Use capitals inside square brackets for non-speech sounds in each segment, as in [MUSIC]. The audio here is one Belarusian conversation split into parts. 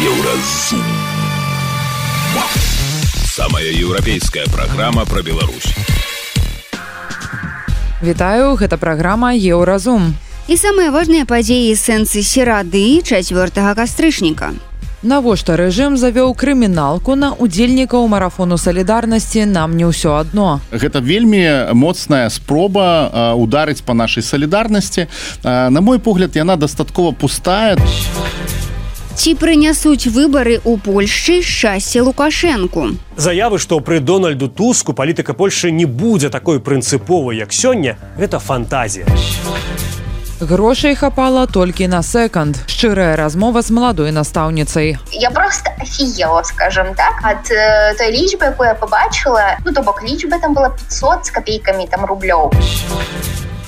Еўразум. Самая еўрапейская праграма пра Беларусь. Вітаю, гэта праграма Еўразум. І самыя важныя падзеі сэнсы серады чацвёртага кастрычніка. Навошта рэжым завёў крыміналку на удзельнікаў марафону салідарнасці нам не ўсё адно. Гэта вельмі моцная спроба ударыць па нашай салідарнасці. На мой погляд, яна дастаткова пустая. Ці прынясуць выбары ў Польшчы шчасце Лукашэнку. Заявы, што пры Дональду Туску палітыка Польшы не будзе такой прынцыповай, як сёння, гэта фантазія. Грошай хапала толькі на секонд. Шчырая размова з маладой настаўніцай. Я просто офігела, скажем так, ад э, той лічбы, якую я побачыла, ну то бок лічба там была 500 з копейкамі там рублёў.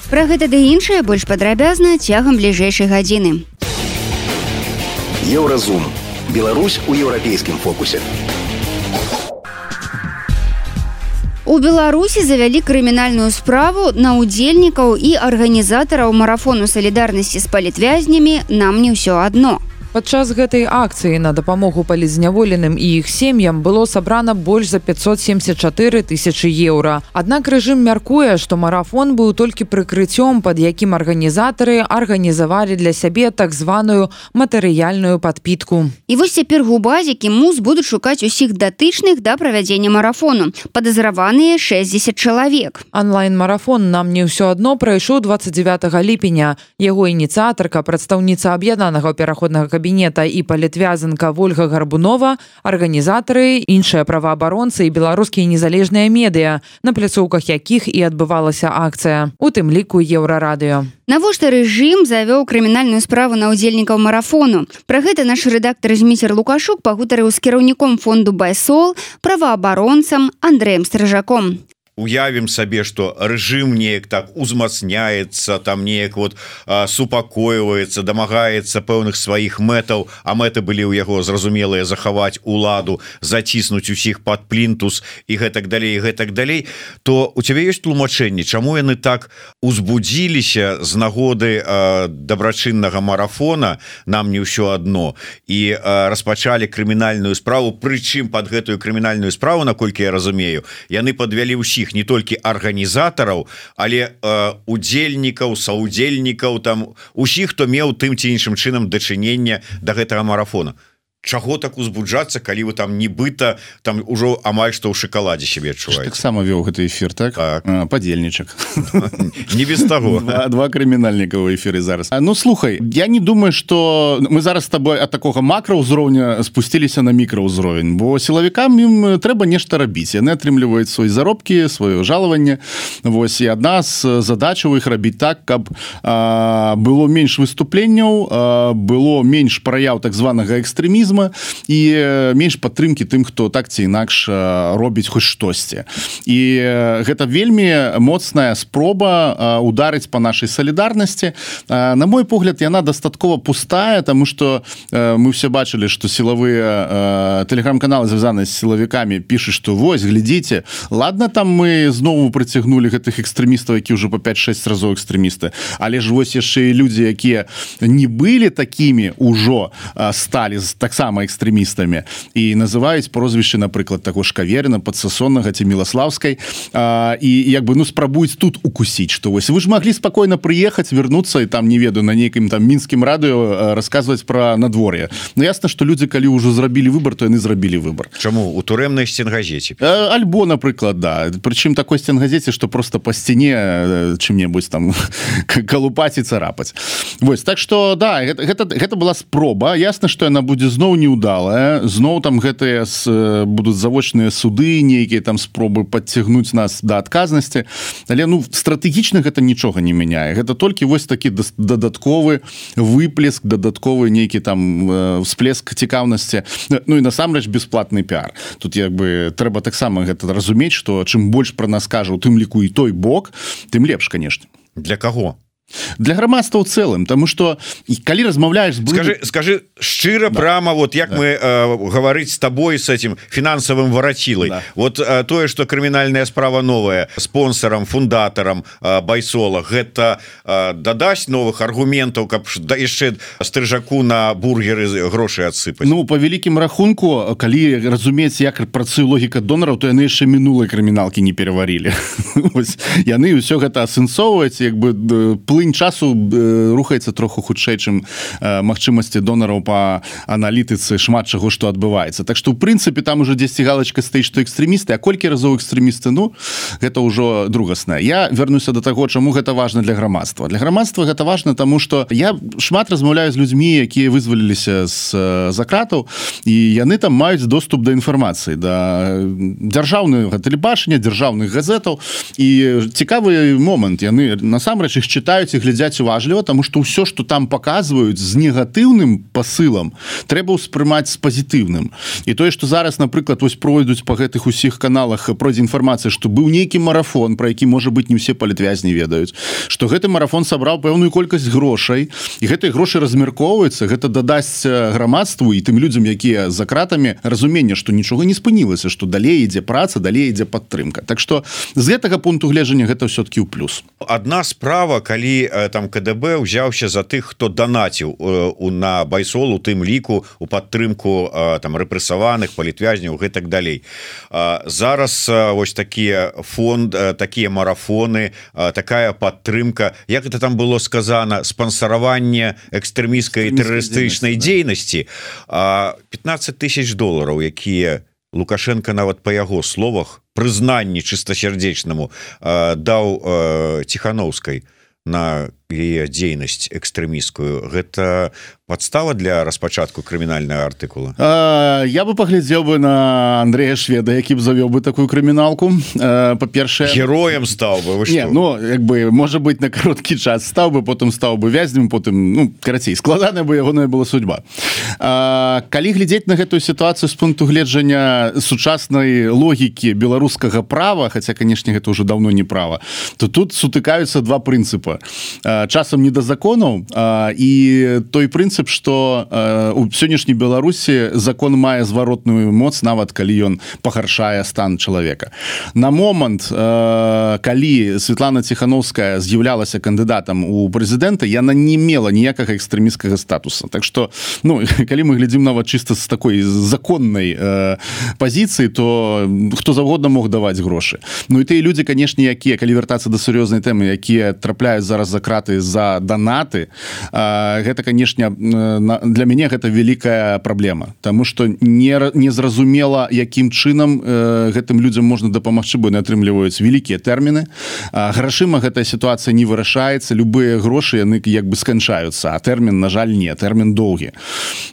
Пра гэта ды іншае больш падрабязна цягам бліжэйшай гадзіны. Еўразум. Беларусь у еўрапейскім фокусе. У Беларусі завялі крымінальную справу на ўдзельнікаў і арганізатараў марафону салідарнасці з палітвязнямі нам не ўсё адно. Падчас гэтай акцыі на дапамогу палізняволеным і іх сем'ям было сабрана больш за 574 тысячи еўра. Аднак рэжым мяркуе, што марафон быў толькі прыкрыццём, пад якім арганізатары арганізавалі для сябе так званую матэрыяльную падпітку. І вось цяпер губазікі мус будуць шукаць усіх датычных да правядзення марафону. Падазраваныя 60 чалавек. Онлайн-марафон нам не ўсё адно прайшоў 29 ліпеня. Яго ініцыятарка, прадстаўніца аб'яднанага пераходнага кабінета і палітвязанка Вольга Гарбунова, арганізатары, іншыя праваабаронцы і беларускія незалежныя медыа, на пляцоўках якіх і адбывалася акцыя, у тым ліку еўрарадыё. Навошта рэжым завёў крымінальную справу на ўдзельнікаў марафону. Пра гэта наш рэдактар зміцер Лукашук пагутарыў з кіраўніком фонду байсол, праваабаронцам Андрэем стражаком. Уявім сабе что рэжым неяк так узмацняецца там неяк вот супакойваецца дамагаецца пэўных сваіх мэтаў а мэты былі ў яго зразумелыя захаваць уладу заціснуць усіх под плінтус і гэтак далей гэтак далей то у цябе ёсць тлумачэнні чаму яны так узбудзіліся з нагоды дабрачыннага марафона нам не ўсё одно і распачалі крымінальную справу прычым под гэтую крымінальную справу наколькі я разумею яны подвялі ўсіх не толькі арганізатараў але удзельнікаў саудзельнікаў там усіх хто меў тым ці іншым чынам дачынення до да гэтага марафона Чаго так узбуджацца калі вы там нібыта там ужо амаль што ў шакаладзе себе адчувае таксама вёў гэты эфир так, так. падзельнічак. [LAUGHS] Не без того [LAUGHS] два, два крымінальніка ў эфиры зараз. А, ну слухай я не думаю что мы зараз с тобой от такога макраўзроўня спусціліся на мікраўзровень бо сілавікам ім трэба нешта рабіць. Яны атрымліваюць свой заробкі сваё жалаванне. Вось і адна з задачаў іх рабіць так каб а, было менш выступленняў а, было менш праяў так званага экстрэмізма пацыфізма і менш падтрымкі тым хто так ці інакш робіць хоць штосьці. І гэта вельмі моцная спроба ударыць по нашай салідарнасці. На мой погляд яна дастаткова пустая тому что мы все бачылі что сілавыя телеграм-каналы звязаны з сілавікамі піша что вось глядзіце ладно там мы знову прыцягнули гэтых экстрэмістаў які ўжо по 5-6 разоў экстрэмісты але ж вось яшчэ і людзі якія не былі такімі ўжо сталі з таксама таксама экстрэмістамі. І называюць прозвішчы напрыклад таго ж каверна падсасоннага ці міласлаўскай. І як бы ну спрабуюць тут укусіць што вось вы ж маглі спакойна прыехаць вернуцца і там не ведаю на нейкім там мінскім радыё расказваць пра надвор'е. Ну ясна што людзі калі ўжо зрабілі выбор то яны зрабілі выбор Чаму? У турэмнай сценгазеце альбо напрыклад да. Прычым такой сценгазеце што просто па сцяне чым-небудзь там [LAUGHS] калупаць і царапаць. Вось так что да гэта, гэта, гэта была спроба. Ясна што яна будзе зноў зноў неудалая. Зноў там гэтыя с будуць завочныя суды нейкія там спробы подцягнуць нас да адказнасці. Але ну стратэгічна гэта нічога не мяняе. Гэта толькі вось такі дадатковы выплеск дадатковы нейкі там всплеск цікаўнасці. Ну і насамрэч бесплатны пиар тут як бы трэба таксама гэта разумець что чым больш пра нас кажа у тым ліку і той бок тым лепш конечно для кого для грамадства ў цэлым тому что і калі размаўляешь блин... скажи скажи шчыра да. прямо вот як да. мы э, гаварыць с тобой с этим фінансавым варацілай да. вот э, тое что крымінальная справа новая спонсорам фундатарам э, байсола гэта э, дадасць новых аргументаў каб да яшчэ стрыжаку на бургеры грошы адсыпаць Ну по вялікім рахунку калі разумець як працую логіка донараў то яны яшчэ мінулай крыміналкі не пераварілі [LAUGHS] яны ўсё гэта асэнсоўваць як бы плынь часу рухаецца троху хутчэй чым магчымасці донараў по аналітыцы шмат чаго што адбываецца. Так што у прынцыпе там уже 10 галочка стаіць што экстрэмісты А колькі разоў экстрэмісты? Ну гэта ўжо другасная. Я вернуся до таго чаму гэта важна для грамадства. Для грамадства гэта важно тому что я шмат размаўляю з людзьмі якія вызваліліся з закратаў і яны там маюць доступ да інфармацыі да дзяржаўнага тэлебачання дзяржаўных газетаў. І цікавы момант. Яны насамрэч іх чытаюць і глядзяць уважліва тому что ўсё что там показваюць з негатыўным посылам трэба ўспрымаць з пазітыўным. І тое что зараз напрыклад вось пройдуць по гэтых усіх каналах пройдзе інфармацыя что быў нейкі марафон про які можа быть не все палітвязні ведаюць что гэты марафон сабраў пэўную колькасць грошай і гэтай грошы размяркоўваецца гэта дадасць грамадству і тым людзям якія за кратамі разумення что нічога не спынілася что далей ідзе праца далей ідзе падтрымка. Так что з гэтага пункту гледжання гэта все-таки ў плюс. Одна справа калі там КДБ узяўся за тых хто данаціў у на байсол у тым ліку у падтрымку там рэпрэсаваных палітвязняў гэтак далей зараз вось такія фонд такія марафоны такая падтрымка як это там было сказано? Спонсораванне экстрэміскай тэрарыстычнай дзейнасці 15 тысяч долларов якія лукашенко нават по яго словах прызнанні чыстасярдзечнаму даў ціхановскай на яе дзейнасць экстрэміскую гэта подстава для распачатку крымінальная артыкула? Я бы паглядзеў бы на Андрея шведа які б завёў бы такую крыміналку. Па-першае героем стаў бы Не, ну як бы можа быть на кароткі час стаў бы потым стаў бы вязнем потым ну карацей складаная бы ягоная была судьба. А, калі глядзець на гэтую сітуацыю з пункту гледжання сучаснай логікі беларускага права хотя канешне гэта уже давно не права то тут сутыкаюцца два прынцыпа часам не да законаў і той прынцып что у сённяшняй беларусі закон мае зваротную моц нават калі ён пагаршае стан чалавека на момант калі Светлана ціхановская з'яўлялася кандыдатам у прэзідэнта яна не мела ніякага экстрэміскага статуса. Так что ну [LAUGHS] калі мы глядзім нават чыста з такой законнай э, пазіцыі то хто заўгодна мог даваць грошы. Ну і тыя людзі канешне якія калі вяртацца да сур'ёзнай тэмы якія трапляюць зараз за краты за данаты э, гэта канешне для мяне гэта вялікая праблема. Таму что не незразумела якім чынам э, гэтым людзям можна дапамагчы бо не атрымліваюць вялікія тэрміны. Грашыма гэтая сітуацыя не вырашаецца любыя грошы яны як бы сканчаюцца а тэрмін на жаль не тэрмін доўгі.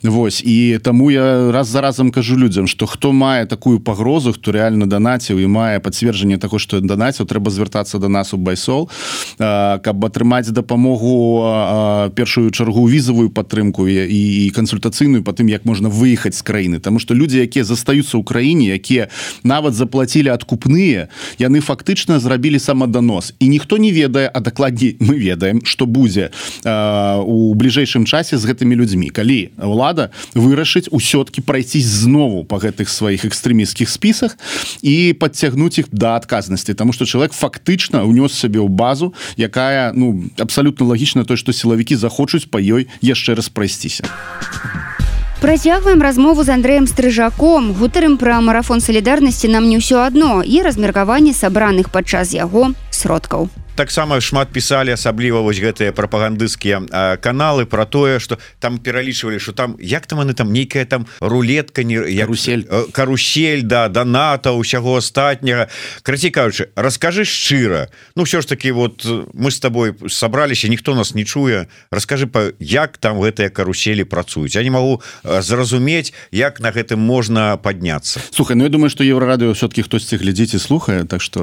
Вось і таму я раз за разам кажу людзям что хто мае такую пагрозу хто реально данаціў і мае пацверджанне таго что данаціў трэба звяртацца до нас у байсол каб атрымаць дапамогу першую чаргу візавую падтрымку і кансультацыйную по тым як можна выехаць з краіны. Тому что людзі якія застаюцца ў краіне якія нават заплатілі адкупныя яны фактычна зрабілі самаданос і ніхто не ведае а дакладней мы ведаем что будзе у бліжэйшым часе з гэтымі людзьмі. Калі лада вырашыць усё-кі прайсці знову по гэтых сваіх экстрэміскіх спісах і подцягнуць іх да адказнасці. Тому что чалавек фактычна унёс сабе ў базу якая ну абсалютна лагічна то что сілавікі захочуць па ёй яшчэ раз спрасціся Працягваем размову з Андреем стрыжаком. Гутарым пра марафон салідарнасці нам не ўсё адно і размеркаванне сабраных падчас яго сродкаў таксама шмат пісалі асабліва вось гэтыя прапагандысцкія каналы про тое что там пералічвалі что там як там они там нейкая там рулетка не русель карусель. Да даната усяго астатняга. Краці кажучы расскажы шчыра. Ну все ж таки вот мы с тобой сабраліся ніхто нас не чуе. Расскажы па як там гэтыя каруселі працуюць. Я не могу зразумець як на гэтым можна подняться Слухай Ну я думаю что еврорадыо все-таки хтосьці глядзіць і слухае так что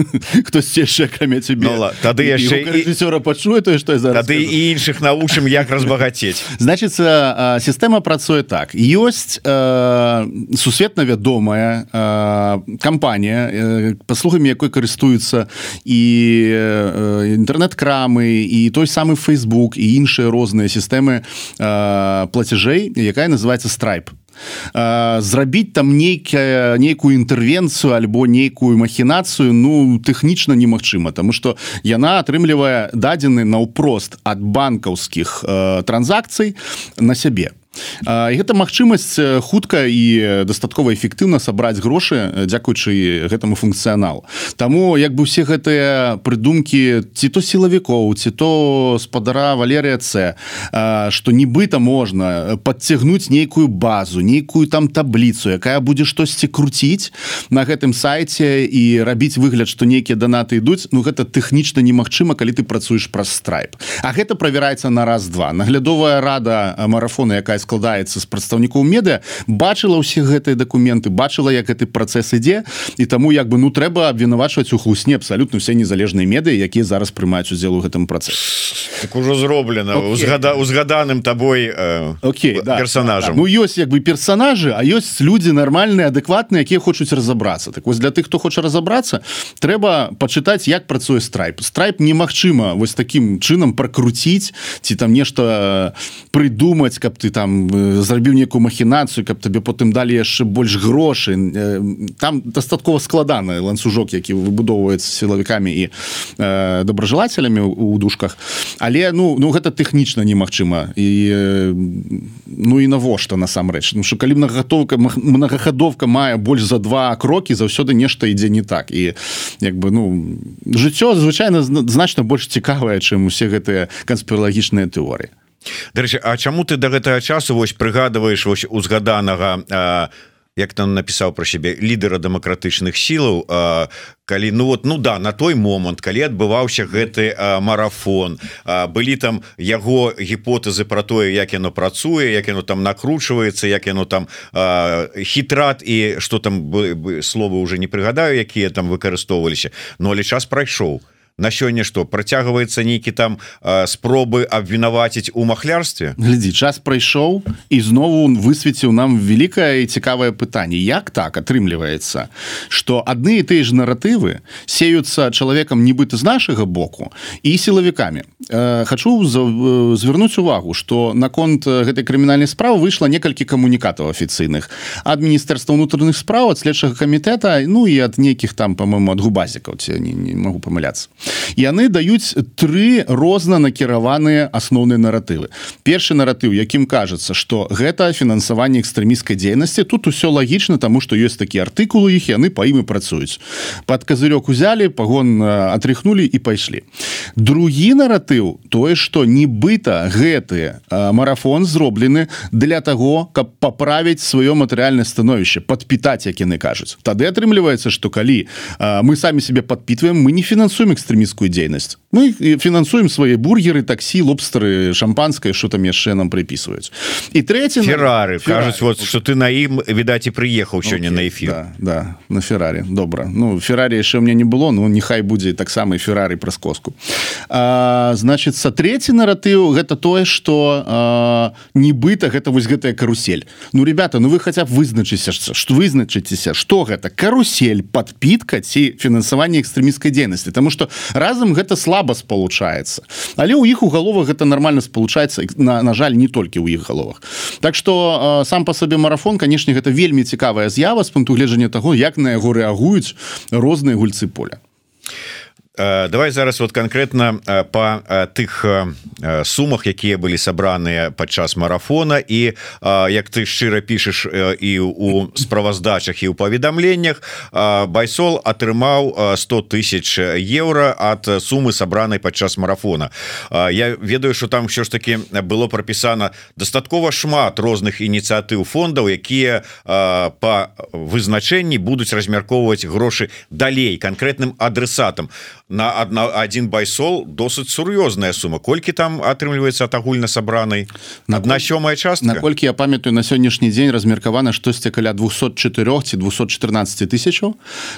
[LAUGHS] хтось яшчэ камець тебе Ну, тады яшчэ рэжысёра пачуе тое што зараз Тады і іншых навучым як разбагацець [LAUGHS] значит сістэма працуе так. Ёсць э, сусветна вядомая э, кампанія э, паслугамі якой карыстуюцца і э, інтэрнэт-крамы і той самы Facebook і іншыя розныя сістэмы э, плацяжэй якая называется страйп зрабіць там нейкая нейкую інтэрвенцыю альбо нейкую махінацыю ну тэхнічна немагчыма тому что яна атрымлівае дадзены наўпрост ад банкаўскіх э, транзакцый на сябе А, гэта магчымасць хутка і дастаткова эфектыўна сабраць грошы дзякуючы гэтаму функцыяналу Таму як бы усе гэтыя прыдумкі ці то сілавікоў ці то спадара Валерыя С што нібыта можна подцягнуць нейкую базу нейкую там табліцу якая будзе штосьці круціць на гэтым сайце і рабіць выгляд што нейкія данаты ідуць Ну гэта тэхнічна немагчыма калі ты працуеш праз страйп А гэта правяраецца на раз-два. Наглядовая рада марафона якая складаецца з прадстаўнікоў медыа бачыла ўсе гэтыя дакументы бачыла як гэты працэс ідзе і таму як бы ну трэба абвінавачваць у хлусне абсалютна все незалежныя медыі якія зараз прымаюць удзел у гэтым працэсе так ужо зроблена Окей. узгада узгаданым табой э, Окей да, персонажам да, да. Ну ёсць як бы персонажы а ёсць людзі нармальныя адэкватныя якія хочуць разаобрацца так вось для тых хто хоча разаобрацца трэба пачытаць як працуе страйп страйп немагчыма вось таким чынам пракруціць ці там нешта прыдумаць каб ты там э, зрабіў некую махінацыю каб табе потым далі яшчэ больш грошы Э, там дастаткова складаны ланцужок які выбудоўваецца сілавікамі і э, дображелателямі у душках але ну ну гэта тэхнічна немагчыма. І ну і навошта насамрэч? Ну, калі многагатовка многахадовка мае больш за два крокі заўсёды нешта ідзе не так. І як бы ну жыццё звычайна зна- значна больш цікавае чым усе гэтыя канспіралагічныя тэорыі Дарэчы А чаму ты до гэтага часу вось прыгадываеш вось узгаданага а, як там напісаў про сябе лідара дэмакратычных сілаў а, калі ну вот ну да на той момант калі адбываўся гэты а, марафон а, былі там яго гіпотэзы про тое як яно працуе як яно там накручваецца як яно там а, хітрат і что там бы- бы- словы уже не прыгадаю якія там выкарыстоўваліся но але час прайшоў на сёння что працягваецца нейкі там а, спробы абвінаваціць у махлярстве? Глядзі час прайшоў і знову высветіў нам великкае і цікавае пытанне. Як так атрымліваецца что адны і тыя ж наратывы сеюцца чалавекам нібыта з нашага боку і сілавікамі? Э, хочу э, звярнуць увагу что наконт э, гэтай крымінальнай справы выйшла некалькі камунікатаў афіцыйных. Ад міністэрства ўнутраных справ ад следчага камітэта ну і ад нейкіх там по-моему ад губазікаў ці не, не могу памыляцца яны даюць тры розна накіраваныя асноўныя наратывы. Першы наратыў якім кажацца что гэта фінансаванне экстрэміскай дзейнасці тут усё лагічна тому что ёсць такі артыкулы іх яны па ім і працуюць. Под козырёк узялі пагон атряхнули і пайшлі. Другі наратыў тое что нібыта гэты марафон зроблены для того каб поправіць сваё матэрыяльнае становішча подпітаць як яны кажуць. Тады атрымліваецца что калі мы самі себе подпитываем мы не фінансуем экстрэміскую дзейнасць мы фінансуем свае бургеры таксі лобстары шампанское что там яшчэ нам прыпісваюць і третий Феррары кажуць вот что ты на ім відаць і прыехаў сёння на эфир. да, да на феррари. Добра ну феррари яшчэ у меня не было ну нехай будзе таксама феррари праз коску а, значится третий наратыў гэта тое что нібыта гэта вось гэтая карусель. Ну ребята ну вы хотя б вызначыся что вызначыцеся что гэта карусель подпітка ці фінансаванне экстрэміскай дзейнасці тому что разам гэта слаба спалучаецца. Але у іх у галовах гэта нормально спалучаецца на, на жаль не толькі ў іх галовах. Так что сам по сабе марафон канешне гэта вельмі цікавая з'ява з пункту гледжання того як на яго рэагуюць розныя гульцы поля. Э, давай зараз вот конкретно э, по э, тых э, э, сумах якія былі сабраныя падчас марафона. Э, як ты шчыра пішаш э, і у справаздачах і ў паведамленнях э, байсол атрымаў э, 100 тысяч еўра ад сумы сабранай падчас марафона. Э, Я ведаю что там все ж таки было прапісана дастаткова шмат розных ініцыятыў фондаў якія э, по вызначэнні будуць размяркоўваць грошы далей конкретным адресатам на одна один байсол досыць сур'ёзная сума. Колькі там атрымліваецца ад агульна сабранай? Одна сёмая частка? наколькі я памятаю на сённяшні дзень размеркавана штосьці каля 204 ці 214 тысячаў.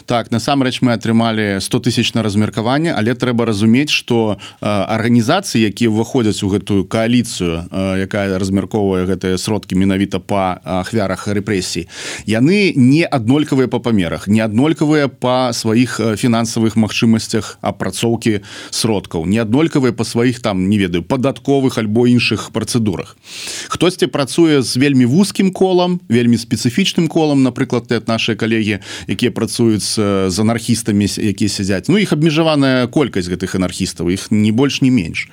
Так насамрэч мы атрымалі 100 тысяч на размеркаванне але трэба разумець что арганізацыі якія ўваходзяць у гэтую коаліцыю якая размярковвае гэтыя сродкі менавіта по ахвярах рэпрэсій яны не аднолькавыя по памерах не аднолькавыя по сваіх фінансавых магчымасцях апрацоўкі сродкаў. Не аднолькавыя по сваіх там не ведаю падатковых альбо іншых працэдурах. Хтосьці працуе з вельмі вузкім колам вельмі спецыфічным колам напрыклад ты наши калегі якія працуюць з анархістамі якія сядзяць. Ну іх абмежаваная колькасць гэтых анархістаў іх не больш не менш.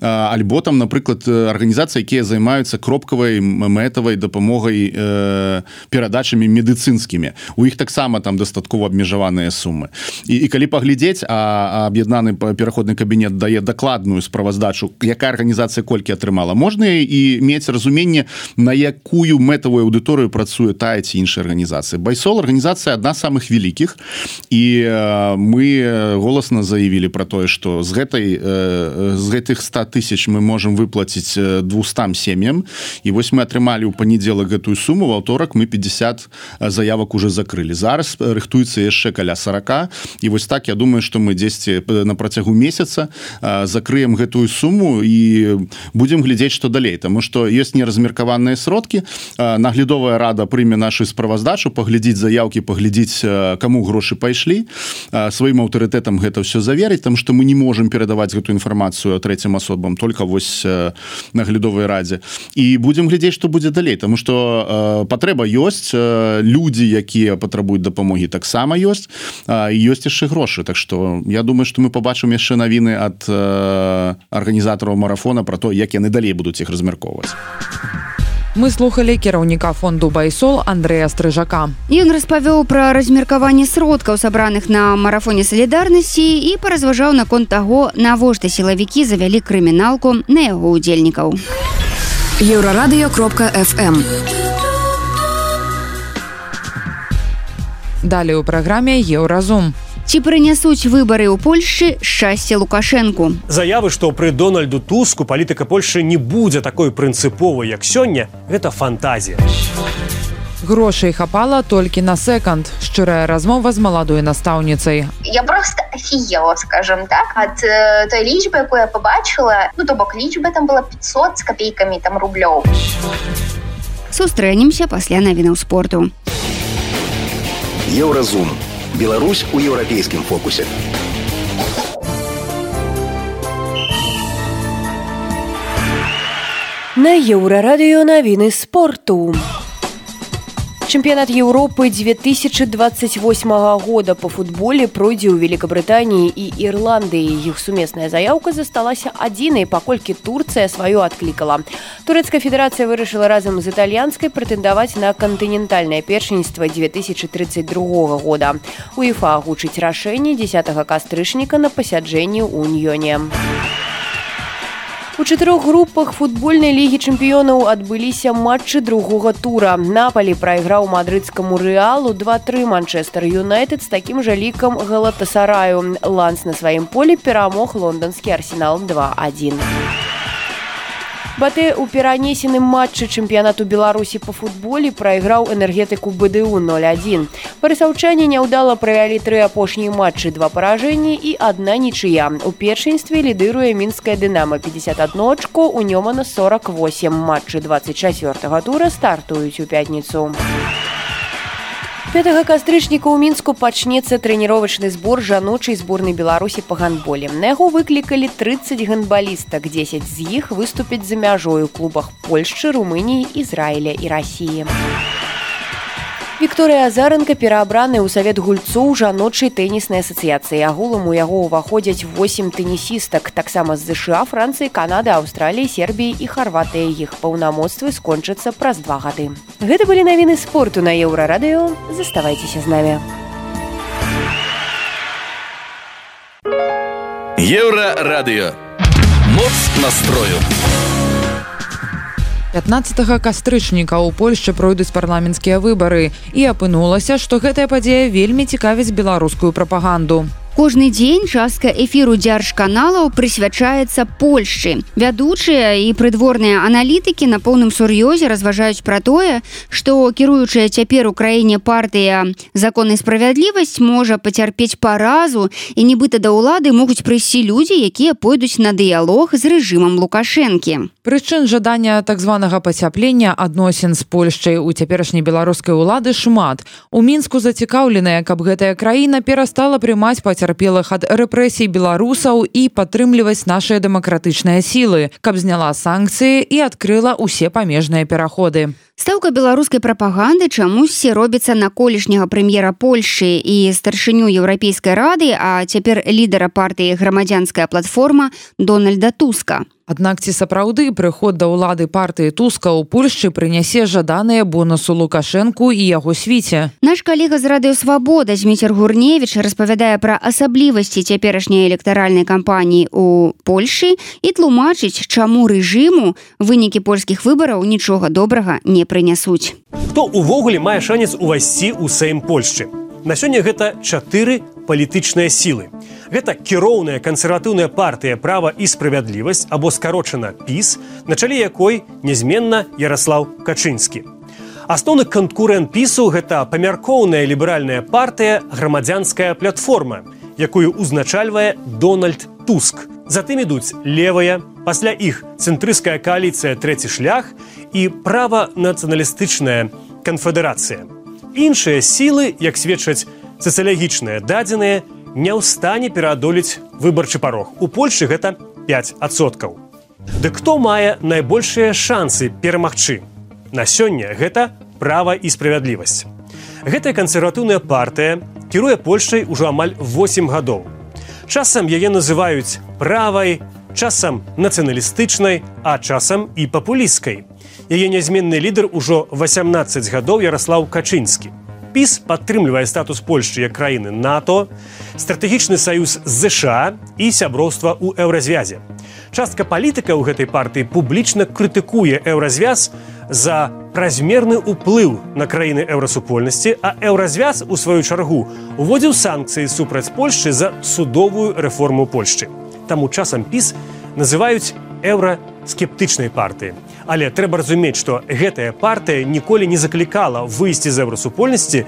Альбо там напрыклад арганізацыі якія займаюцца кропкавай мэтавай дапамогай э, перадачамі медыцынскімі. У іх таксама там дастаткова абмежаваныя сумы. І, і калі паглядзець а аб'яднаны пераходны кабінет дае дакладную справаздачу якая арганізацыя колькі атрымала можна і мець разуменне на якую мэтавую аўдыторыю працуе тая ці іншая арганізацыя байсол арганізацыя адна самых вялікіх і мы голасна заявілі про тое что з гэтай з гэтых 100 тысяч мы можем выплаціць 200 сем'ям і вось мы атрымалі ў панядзелак гэтую суму в аўторак мы 50 заявак уже закрылі. Зараз рыхтуецца яшчэ каля 40 і вось так я думаю что мы 10 дзесьці на працягу месяца закрыем гэтую суму і будемм глядзець что далей. Тому что есть неразмеркаваныя сродкі. Наглядовая рада прыме нашу справаздачу паглядзець заявки паглядзець кому грошы пайшлі. Сваім аўтарытэтам гэта все заверыць там что мы не можем перадаваць гэту інфармацыю третьим асобам только вось наглядовай радзе. І будемм глядзець что будзе далей тому что патрэба ёсць людзі якія патрабуюць дапамогі таксама ёсць ёсць яшчэ грошы. Так что я думаю что мы побачым яшчэ навіны ад э, арганізатараў марафона про то як яны далей будуць іх размяркоўваць. Мы слухали кіраўніка фонду байсол Андрея стрыжака. Ён распавёў пра размеркаванне сродкаў сабраных на марафоне салідарнасці і паразважаў наконт таго навошта сілавікі завялі крыміналку на яго удзельнікаў еўрарадыё кропка фм далее у праграме еўразум у ці прынясуць выбары ў Польшчы шчасце лукашэнку заявы што пры дональду туску палітыка Польшы не будзе такой прынцыповай як сёння гэта фантазія. Грошай хапала толькі на секонд шчырая размова з маладой настаўніцай я просто офігела скажем так ад э, той лічбы якую я побачыла ну то бок лічба там была 500 з копейкамі там рублёў сустрэнемся пасля навінаў спорту. Еўразум Беларусь у еўрапейскім фокусе. На еўрарадыё навіны спорту. Чэмпіянат Еўропы 2028 года по футболе пройдзе ў Великабрытаніі і Ірландыі. Іх сумесная заяўка засталася адзінай, паколькі Турцыя сваё адклікала. Турэцкая федэрацыя вырашыла разам з італьянскай прэтэндаваць на кантынентальнае першынства 2032 года. УЕФА агучыць рашэнне 10 кастрычніка на пасяджэнні ў Уньёне. У чатырох групах футбольнай лігі чэмпіёнаў адбыліся матчы другога тура. Напалі прайграў мадрыдскаму рэалу два-тры манчестер Юнайтед з такім жа лікам галатасараю. Ланс на сваім полі перамог лонданскі арсенал 2-1. Батэ ў перанесеным матчы чэмпіянату беларусі па футболе прайграў энергетыку бДУ 01 парысаўчане няўдала правялі тры апошнія матчы два паражэнні і адна нічыя. У першынстве лідыруе мінская дынама 51 очко у нёмана 48 матчы 24 тура стартуюць у пятніцу у 5 кастрычніка ў мінску пачнецца трэніровачны збор жаночай зборнай беларусі па гандболе. На яго выклікалі 30 гандбалістак. 10 з іх выступяць за мяжою клубах польшчы румыніі ізраіля і рассіі Вікторыя азарынка пераабраны ў савет гульцоў жаночай тэніснай асацыяцыі. Агулам у яго ўваходзяць 8 тэнісістак таксама з ЗША францыі канады аўстраліі сербіі і харватыя іх паўнамоцтвы скончацца праз два гады. Гэта былі навіны спорту на еўрарадыё. Заставайцеся з намі. Еўрарадыё. Моц настрою 15 кастрычніка ў Польшчы пройдуць парламенцкія выбары і апынулася, што гэтая падзея вельмі цікавіць беларускую прапаганду. Кожны дзень частка эфіру дзяржканалаў прысвячаецца Польшчы. Вядучыя і прыдворныя аналітыкі на поўным сур'ёзе разважаюць пра тое, што кіруючая цяпер у краіне партыя законнай справядлівасць можа пацярпець паразу і нібыта да ўлады могуць прыйсці людзі, якія пойдуць на дыялог з рэжымам лукашэнкі. Прычын жадання так званага пацяплення адносін з Польшчай у цяперашняй беларускай улады шмат. У мінску зацікаўленая, каб гэтая краіна перастала прымаць пацярпелых ад рэпрэсій беларусаў і падтрымліваць нашыя дэмакратычныя сілы, каб зняла санкцыі і адкрыла ўсе памежныя пераходы. Стаўка беларускай прапаганды чамусьці робіцца на колішняга прэм'ера Польшы і старшыню еўрапейскай рады, а цяпер лідара партыі грамадзянская платформа Дональда Туска. Аднак ці сапраўды прыход да ўлады партыі туска ў Польшчы прынясе жаданыя бонусу лукашэнку і яго свіце. Наш калега з радыёвабода Зміцер Гурневіч распавядае пра асаблівасці цяперашняй электаральнай кампаніі ў Польшы і тлумачыць, чаму рэжыму вынікі польскіх выбараў нічога добрага не прынясуць. Хто увогуле мае шанец увайсці ў сэйм Польшчы? На сёння гэта чатыры палітычныя сілы. Гэта кіроўная кансерватыўная партыя права і справядлівасць або скарочана піс, на чале якой нязменна Ярослаў Качынскі. Асноўны канкурэнт пісу гэта памяркоўная ліберальная партыя грамадзянская платформа, якую узначальвае Дональд Туск. Затым ідуць левая, пасля іх цэнтрыская кааліцыя трэці шлях і права нацыяналістычная канфедэрацыя. Іншыя сілы, як сведчаць сацыялагічныя дадзеныя, не ў стане пераадолець выбарчы парог. У Польшы гэта 5соткаў. Дык хто мае найбольшыя шансы перамагчы? На сёння гэта права і справядлівасць. Гэтая кансерватыўная партыя кіруе Польшай ужо амаль 8 гадоў. Часам яе называюць правай, часам нацыяналістычнай, а часам і папулісткай. Яе нязменны лідар ужо 18 гадоў Ярослаў Качынскі піс падтрымлівае статус польшчы як краіны нато стратэгічны саюз ЗША і сяброўства ў еўразвязе. Частка палітыка ў гэтай партыі публічна крытыкуе еўразвяз за празмерны ўплыў на краіны еўрасупольнасці а еўразвяз у сваю чаргу уводзіў санкцыі супраць польшчы за судовую рэформу польшчы. Таму часам піс называюць еўраскептычнай партыі Але трэба разумець, што гэтая партыя ніколі не заклікала выйсці з еўрасупольнасці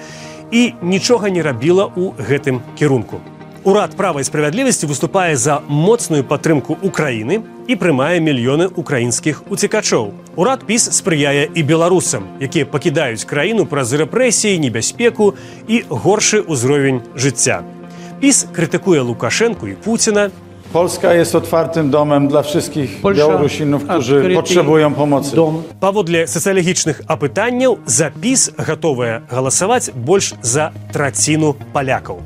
і нічога не рабіла ў гэтым кірунку. Урад правай справядлівасці выступае за моцную падтрымку Украіны і прымае мільёны украінскіх уцікачоў. Урад піс спрыяе і беларусам, якія пакідаюць краіну праз рэпрэсіі, небяспеку і горшы ўзровень жыцця. Піс крытыкуе Лукашэнку і Пуціна, Polska jest otwartym domem dla wszystkich Polsza Białorusinów, którzy odkryty potrzebują pomocy. Дом Паводле сацыялагічных апытанняў запіс гатовыя галасаваць больш за траціну палякаў.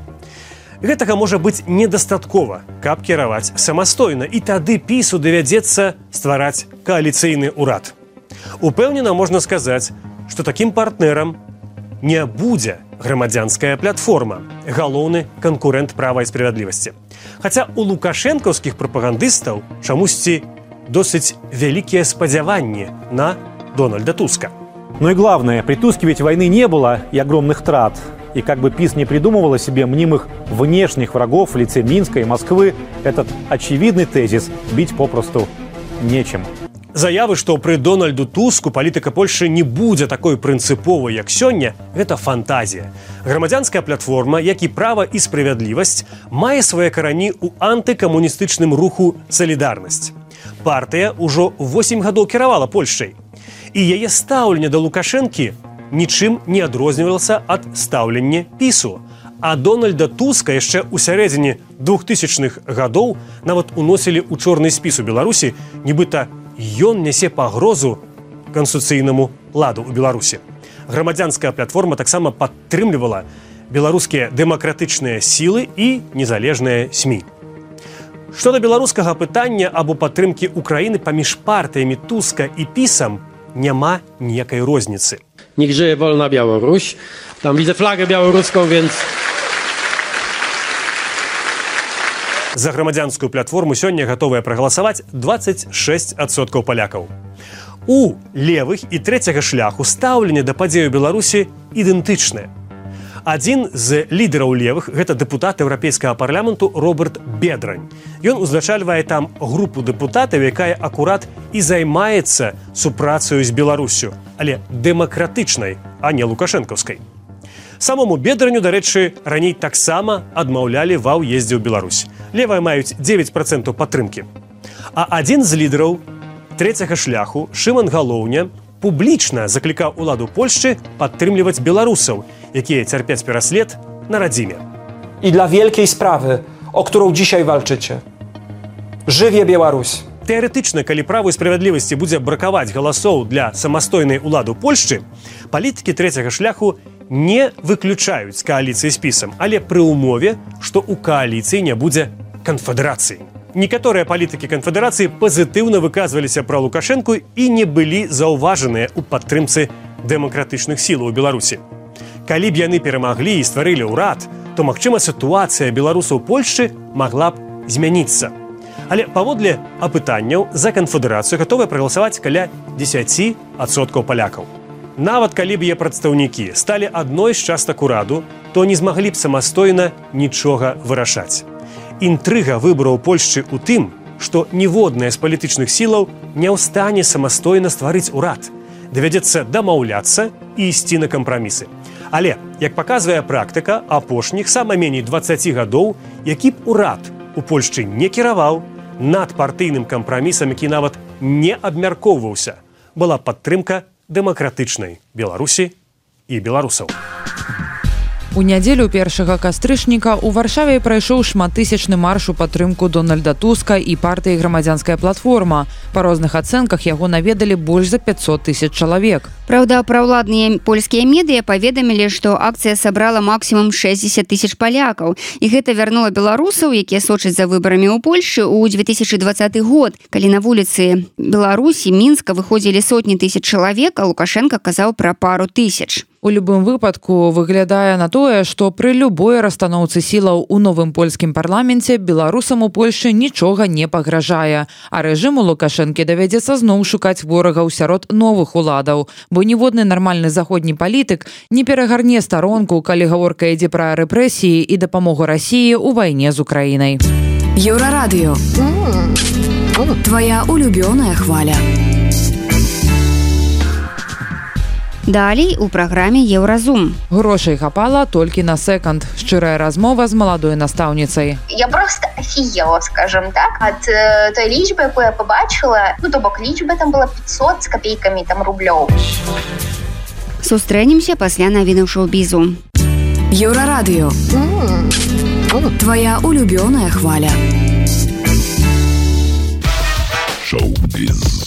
Гэтага можа быць недастаткова, каб кіраваць самастойна і тады пісу давядзецца ствараць кааліцыйны ўрад. Упэўнена можна сказаць, што такім партнерам не будзе грамадзянская платформа, галоўны канкурэнт права і справядлівасці. Хаця у лукашэнкаўскіх прапагандыстаў чамусьці досыць вялікія спадзяванні на Дональда Туска. Но и главное, при Туске ведь войны не было и огромных трат. И как бы ПИС не придумывала себе мнимых внешних врагов в лице Минска и Москвы, этот очевидный тезис бить попросту нечем. Заявы, што пры Дональду Туску палітыка Польшы не будзе такой прынцыповай, як сёння, гэта фантазія. Грамадзянская платформа, як і права і справядлівасць, мае свае карані ў антыкамуністычным руху салідарнасць. Партыя ўжо 8 гадоў кіравала Польшчай. І яе стаўленне да Лукашэнкі нічым не адрознівалася ад стаўлення пісу. А Дональда Туска яшчэ ў сярэдзіне двухтысячных гадоў нават уносілі ў чорны спіс у Беларусі, нібыта ён нясе пагрозу канституцыйнаму ладу ў беларусі. Грамадзянская платформа таксама падтрымлівала беларускія дэмакратычныя сілы і незалежныя сМ што да беларускага пытання або падтрымкі украіны паміж партыямі туска і пісам няма ніякай розніцы. Niech żyje wolna Białoruś. Tam widzę flagę białoruską, więc За грамадзянскую платформу сёння гатовыя прагаласаваць 26соткаў палякаў. У левых і трэцяга шляху стаўленне да падзею Беларусі ідэнтычнае. адзін з лідараў левых гэта дэпутат еўрапейскага парламенту роберт бедрань ён узначальвае там групу дэпутатаў якая акурат і займаецца супрацаю з беларусю але дэмакратычнай а не лукашэнкаўскай самому бедранню дарэчы раней таксама адмаўлялі ва ўездзе ў Беларусь левая маюць 9 процентаў падтрымкі а адзін з лідараў трэцяга шляху шыман галоўня публічна заклікаў уладу Польшчы падтрымліваць беларусаў, якія цярпяць пераслед на радзіме. І для вялікай справы, о którą dzisiaj walczycie. Жыве Беларусь. Тэарэтычна, калі праву справядлівасці будзе бракаваць галасоў для самастойнай уладу Польшчы, палітыкі трэцяга шляху не выключаюць кааліцыі спісам, але пры ўмове, што ў кааліцыі не будзе канфедэрацыі некаторыя палітыкі канфедэрацыі пазітыўна выказваліся пра лукашэнку і не былі заўважаныя ў падтрымцы дэмакратычных сілаў у беларусі. Калі б яны перамаглі і стварылі ўрад то магчыма сітуацыя беларусаў польшчы магла б змяніцца. Але паводле апытанняў за канфедэрацыю гатовыя прагаласаваць каля 10соткаў палякаў нават калі б е прадстаўнікі сталі адной з частак ураду то не змаглі б самастойна нічога вырашаць Інтрыга выбараў Польшчы ў тым, што ніводная з палітычных сілаў не ў стане самастойна стварыць урад. Давядзецца дамаўляцца і ісці на кампрамісы. Але, як паказвае практыка апошніх сама меней 20 гадоў, які б урад у Польшчы не кіраваў над партыйным кампрамісам, які нават не абмяркоўваўся, была падтрымка дэмакратычнай Беларусі і беларусаў. У нядзелю першага кастрычніка ў варшаве прайшоў шматтысячны марш у падтрымку дональда туска і партыі грамадзянская платформа па розных ацэнках яго наведалі больш за 500 тысяч чалавек. Праўда праўладныя польскія медыа паведамілі што акцыя сабрала максімум 60 тысяч палякаў. І гэта вярнула беларусаў якія сочаць за выбарамі ў Польшы ў 2020 год. Калі на вуліцы беларусі мінска выходзілі сотні тысяч чалавек лукашенко казаў пра пару тысяч У любым выпадку выглядае на тое, што пры любой расстаноўцы сілаў у новым польскім парламенце беларусам у Польшы нічога не пагражае. А рэжыму Лукашэнкі давядзецца зноў шукаць ворагаў сярод новых уладаў, бо ніводны нармальны заходні палітык не перагарне старонку, калі гаворка ідзе пра рэпрэсіі і дапамогу рассіі ў вайне з украінай. Еўрарадыё. Твая улюбёная хваля. Далей у праграме еўразум. Грошай хапала толькі на секанд. Шчырая размова з маладой настаўніцай. Я просто офігела, скажем так, ад э, той лічбы, якую я побачыла, ну то бок лічба там была 500 з копейкамі там рублёў. Сустрэнемся пасля навіну шоу-бізу. Еўрарадыё. Твая улюбёная хваля. Шоу-біз.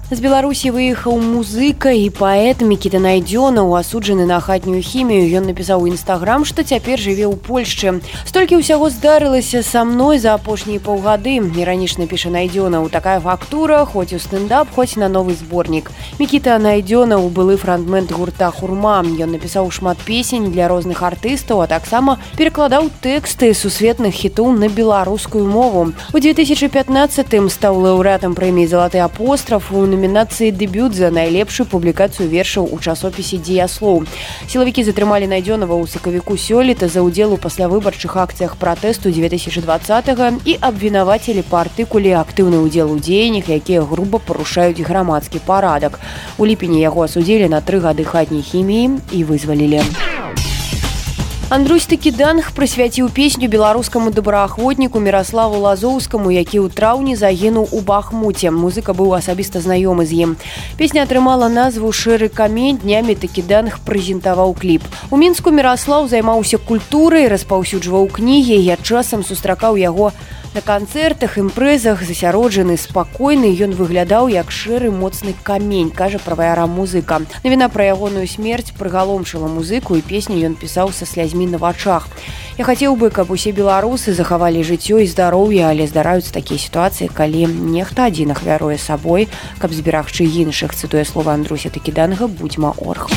з беларусі выехаў музыка і паэт мікіта найдзёна асуджаны на хатнюю хімію ён напісаў у нстаграм што цяпер жыве ў польшчы столькі ўсяго здарылася са мной за апошнія паўгады іранічна піша найдзёна у такая фактура хоць у стендап хоць на новы зборнік мікіта найдзёна у былы фрагмент гурта хурма ён напісаў шмат песень для розных артыстаў а таксама перакладаў тэксты сусветных хітоў на беларускую мову. У 2015 стаў лаўрэатам прэміі залаты апостраф у номінацыі дэбют за найлепшую публікацыю вершаў у часопісе дзеяслоў. Сілавікі затрымалі найдзёнава ў сакавіку сёлета за ўдзел у паслявыбарчых акцыях пратэсту 2020 і абвінавацілі па артыкуле актыўны ўдзел у дзеяннях, якія груба парушаюць грамадскі парадак. У ліпені яго асудзілі на тры гады хатняй хіміі і вызвалілі. Андрусь Такіданг прысвяціў песню беларускаму добраахвотніку міраславу лазоўскаму які ў траўні загінуў у бахмуце музыка быў асабіста знаёмы з ім. Песня атрымала назву шэры камень днямі такіданг прэзентаваў кліп. У мінску міраслаў займаўся культурай распаўсюджваў кнігі я часам сустракаў яго на канцэртах імпрэзах засяроджаны спакойны ён выглядаў як шэры моцны камень кажа праваяра музыка. Навіна пра ягоную смерць прыгаломшыла музыку і песню ён пісаў са слязьмі на вачах. Я хацеў бы каб усе беларусы захавалі жыццё і здароўе але здараюцца такія сітуацыі калі нехта адзін ахвяруе сабой каб зберагчы іншых. Цытуе слова андруся такі данга будзьма орх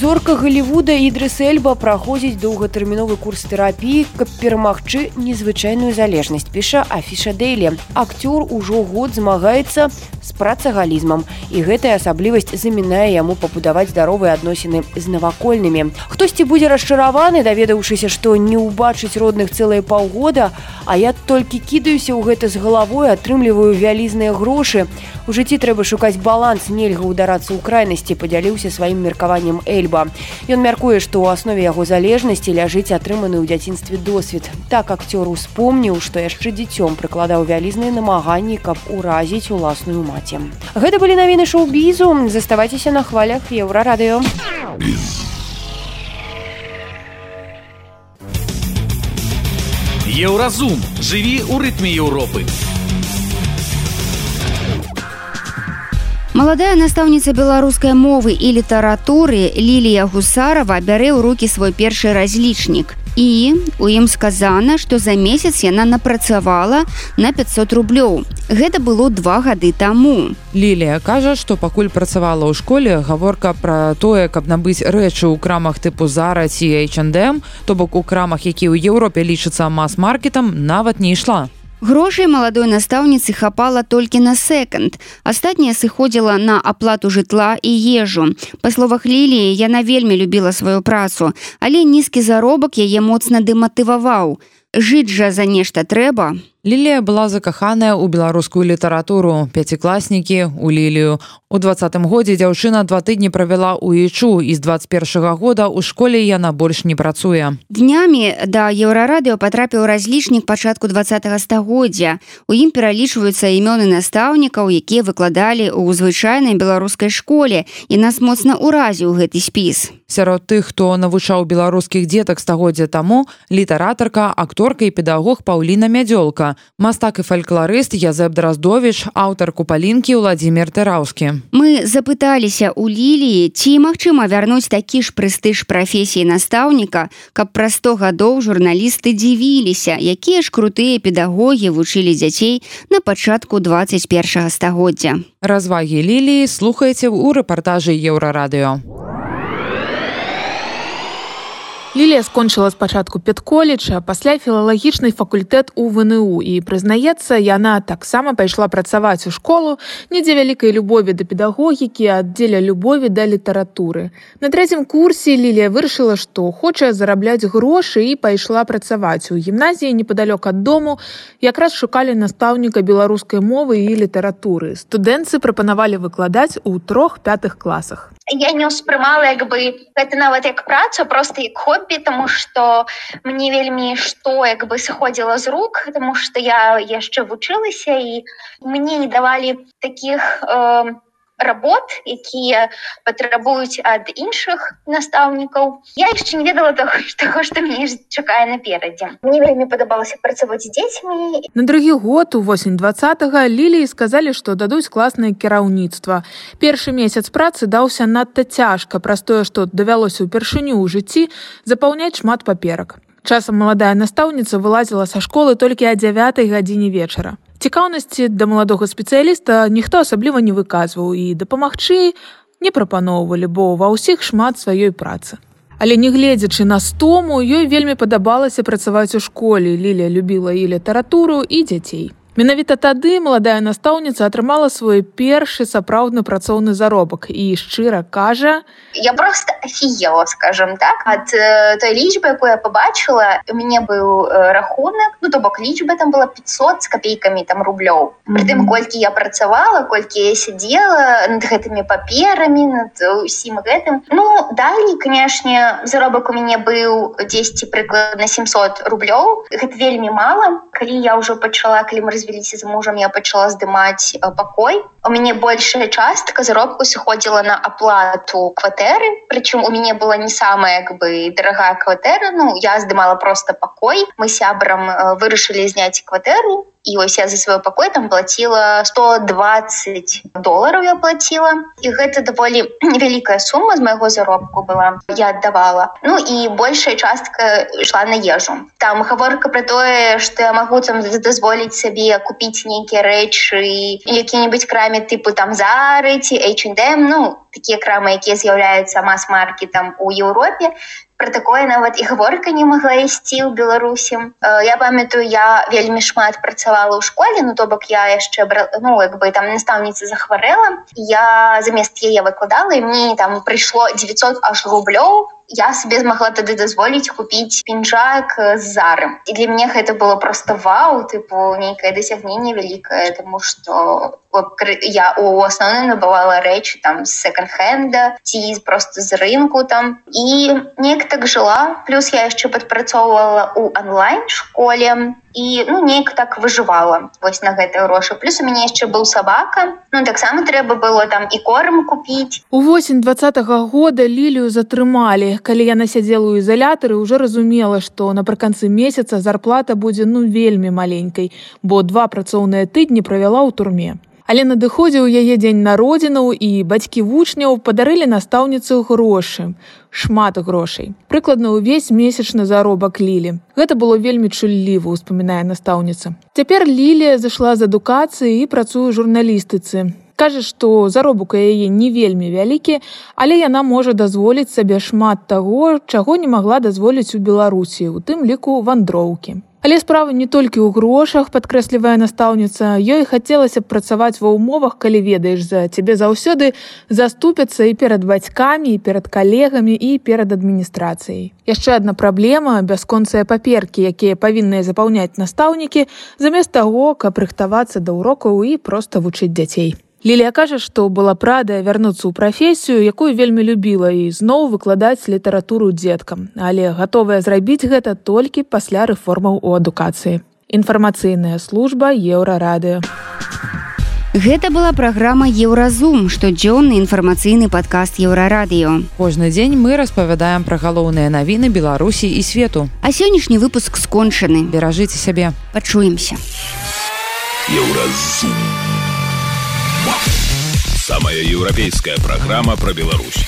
зорка Голлівуда Ідрыс Эльба праходзіць доўгатэрміновы курс тэрапіі, каб перамагчы незвычайную залежнасць, піша Афіша Дэйлі. Акцёр ужо год змагаецца з працагалізмам і гэтая асаблівасць замінае яму пабудаваць здаровыя адносіны з навакольнымі. Хтосьці будзе расчараваны, даведаўшыся, што не ўбачыць родных цэлыя паўгода, а я толькі кідаюся ў гэта з галавой, атрымліваю вялізныя грошы. У жыцці трэба шукаць баланс, нельга ўдарацца ў крайнасці, падзяліўся сваім меркаваннем Эльба. Ён мяркуе, што ў аснове яго залежнасці ляжыць атрыманы ў дзяцінстве досвед. Так акцёр успомніў, што яшчэ дзіцём прыкладаў вялізныя намаганні, каб уразіць уласную маці. Гэта былі навіны шоу-бізу, заставайцеся на хвалях еўрарадыё. Еўразум жыві ў рытме Еўропы. Маладая настаўніца беларускай мовы і літаратуры Лілія Гусарова бярэ ў рукі свой першы разлічнік. І у ім сказана, што за месяц яна напрацавала на 500 рублёў. Гэта было два гады таму. Лілія кажа, што пакуль працавала ў школе, гаворка пра тое, каб набыць рэчы ў крамах тыпу Зара ці H&M, то бок у крамах, які ў Еўропе лічыцца мас-маркетам, нават не ішла. Грошай маладой настаўніцы хапала толькі на секонд. Астатняе сыходзіла на аплату жытла і ежу. Па словах ліліі яна вельмі любіла сваю працу, але нізкі заробак яе моцна дэматываваў. Жыць жа за нешта трэба, Лілія была закаханая ў беларускую літаратуру. Пяцікласнікі у лілію. У двадцатым годзе дзяўчына два тыдні правяла ў ічу. І з 21 года ў школе яна больш не працуе. Днямі да еўрарадыо патрапіў разлічнік пачатку два стагоддзя. У ім пералічваюцца імёны настаўнікаў якія выкладалі ў звычайнай беларускай школе. І нас моцна ўразіў гэты спіс. Сярод тых хто навучаў беларускіх дзетак стагоддзя таму літаратарка акторка і педагог паўліна мядзёлка мастак і фальклорыст Язэб Драздович, аўтар купалінкі Владзімир Тэраўскі. Мы запыталіся ў ліліі, ці магчыма вярнуць такі ж прэстыж прафесіі настаўніка, каб пра 100 гадоў журналісты дзівіліся, якія ж крутыя педагогі вучылі дзяцей на пачатку 21 стагоддзя. Развагі ліліі слухайце ў рэпартажы еўрарадыё. Лілія скончыла спачатку педколеджа, пасля філалагічны факультэт у ВНУ і прызнаецца, яна таксама пайшла працаваць у школу недзе вялікай любові да педагогікі, аддзеля любові да літаратуры. На трэцім курсе Лілія вырашыла, што хоча зарабляць грошы і пайшла працаваць у гімназіі непадалёк ад дому, якраз шукалі настаўніка беларускай мовы і літаратуры. Студэнцы прапанавалі выкладаць у трох пятых класах я не ўспрымала як бы гэта нават як працу просто як хобі тому что мне вельмі што як бы сыходзіла з рук тому что я яшчэ вучылася і мне не давалі таких э, работ якія патрабуюць ад іншых настаўнікаў. Я яшчэ не ведала того [LAUGHS] таго што мне чакае наперадзе. Мне вельмі падабалася працаваць дзецьмі. На другі год у восень два ліліі сказалі што дадуць класнае кіраўніцтва. Першы месяц працы даўся надта цяжка. Праз тое што давялося ўпершыню ў жыцці запаўняць шмат паперак. Часам маладая настаўніца вылазіла са школы толькі о 9 гадзіне вечара цікаўнасці да маладога спецыяліста ніхто асабліва не выказваў і дапамагчы не прапаноўвалі бо ва ўсіх шмат сваёй працы. Але не гледзячы на стому ёй вельмі падабалася працаваць у школе. Ліля любіла і літаратуру і дзяцей Менавіта тады маладая настаўніца атрымала свой першы сапраўдны працоўны заробак і шчыра кажа я просто офігела скажем так ад э, той лічбы якую я побачыла. У мяне быў э, рахунак ну то бок лічба там была 500 з копейкамі там рублёў. При тым колькі я працавала колькі я сидела над гэтымі паперамі над усім гэтым. Ну далей канешне заробак у мяне быў 10 прыкладна 700 рублёў. Гэта вельмі мала. Калі я ўжо пачала калі мы развяліся з мужам я пачала здымаць пакой у мяне большая частка заробку сыходзіла на аплату кватэры прычым у мяне была не самая як бы дарагая кватэра ну я здымала просто пакой мы сябрам вырашылі зняць кватэру ось я за свой пакой там платила 120 долларов я платила. І гэта даволі невялікая [CLEARS THROAT] сума з майго заробку была. Я аддавала ну і большая частка ішла на ежу. Там гаворка про тое что я могу там дазволіць сабе купіць нейкія рэчы які-нибудь край брендамі типу там ці H&M, ну такія крамы, якія з'яўляюцца мас-маркетам у Еўропе, про такое нават і гаворка не могла ісці ў беларусі я памятаю я вельмі шмат працавала ў школе ну то бок я яшчэ ну як бы там настаўніца захварэла. Я замест яе выкладала і мне там прыйшло 900 аж рублёў я себе змагла тады дазволіць купіць пінжак з зарым і для мяне гэта было просто вау тыпу нейкае дасягненне вялікае тому что я у асноўным набывала рэчы там секонд-хенда ці просто з рынку там. І неяк так жыла плюс я яшчэ падпрацоўвала у онлайн школе і ну неяк так выжывала вось на гэты грошы. Плюс у мяне яшчэ быў сабака. Ну таксама трэба было там і корм купіць. У восень двадцатого года лілію затрымалі. Калі яна сядзела ў ізалятары уже разумела што напрыканцы месяца зарплата будзе ну вельмі маленькай бо два працоўныя тыдні правяла ў турме Але надыходзіў яе дзень народзінаў і бацькі вучняў падарылі настаўніцу грошы шмат грошай. Прыкладна ўвесь месячны заробак лілі. Гэта было вельмі чулліва успамінае настаўніца. Цяпер лілія зайшла з адукацыі і працую журналістыцы. Кажа што заробак яе не вельмі вялікі але яна можа дазволіць сабе шмат таго чаго не магла дазволіць у беларусі у тым ліку вандроўкі Але справа не толькі ў грошах падкрэслівая настаўніца. Ёй хацелася б працаваць ва ўмовах калі ведаеш за цябе заўсёды заступяцца і перад бацькамі і перад калегамі і перад адміністрацыяй. Яшчэ адна праблема бясконцыя паперкі якія павінныя запаўняць настаўнікі замест таго каб рыхтавацца да урокаў і проста вучыць дзяцей Лілія кажа, што была прадая вярнуцца ў прафесію, якую вельмі любіла і зноў выкладаць літаратуру дзеткам, але гатовая зрабіць гэта толькі пасля рэформаў у адукацыі. Інфармацыйная служба еўрарадыё. Гэта была праграма Еўразум, штодзённы інфармацыйны падкаст еўрарадыё. Кожны дзень мы распавядаем пра галоўныя навіны Беларусі і свету. А сённяшні выпуск скончаны. Беражыце сябе. Пачуемся. Еўразум. Самая европейская программа про Беларусь.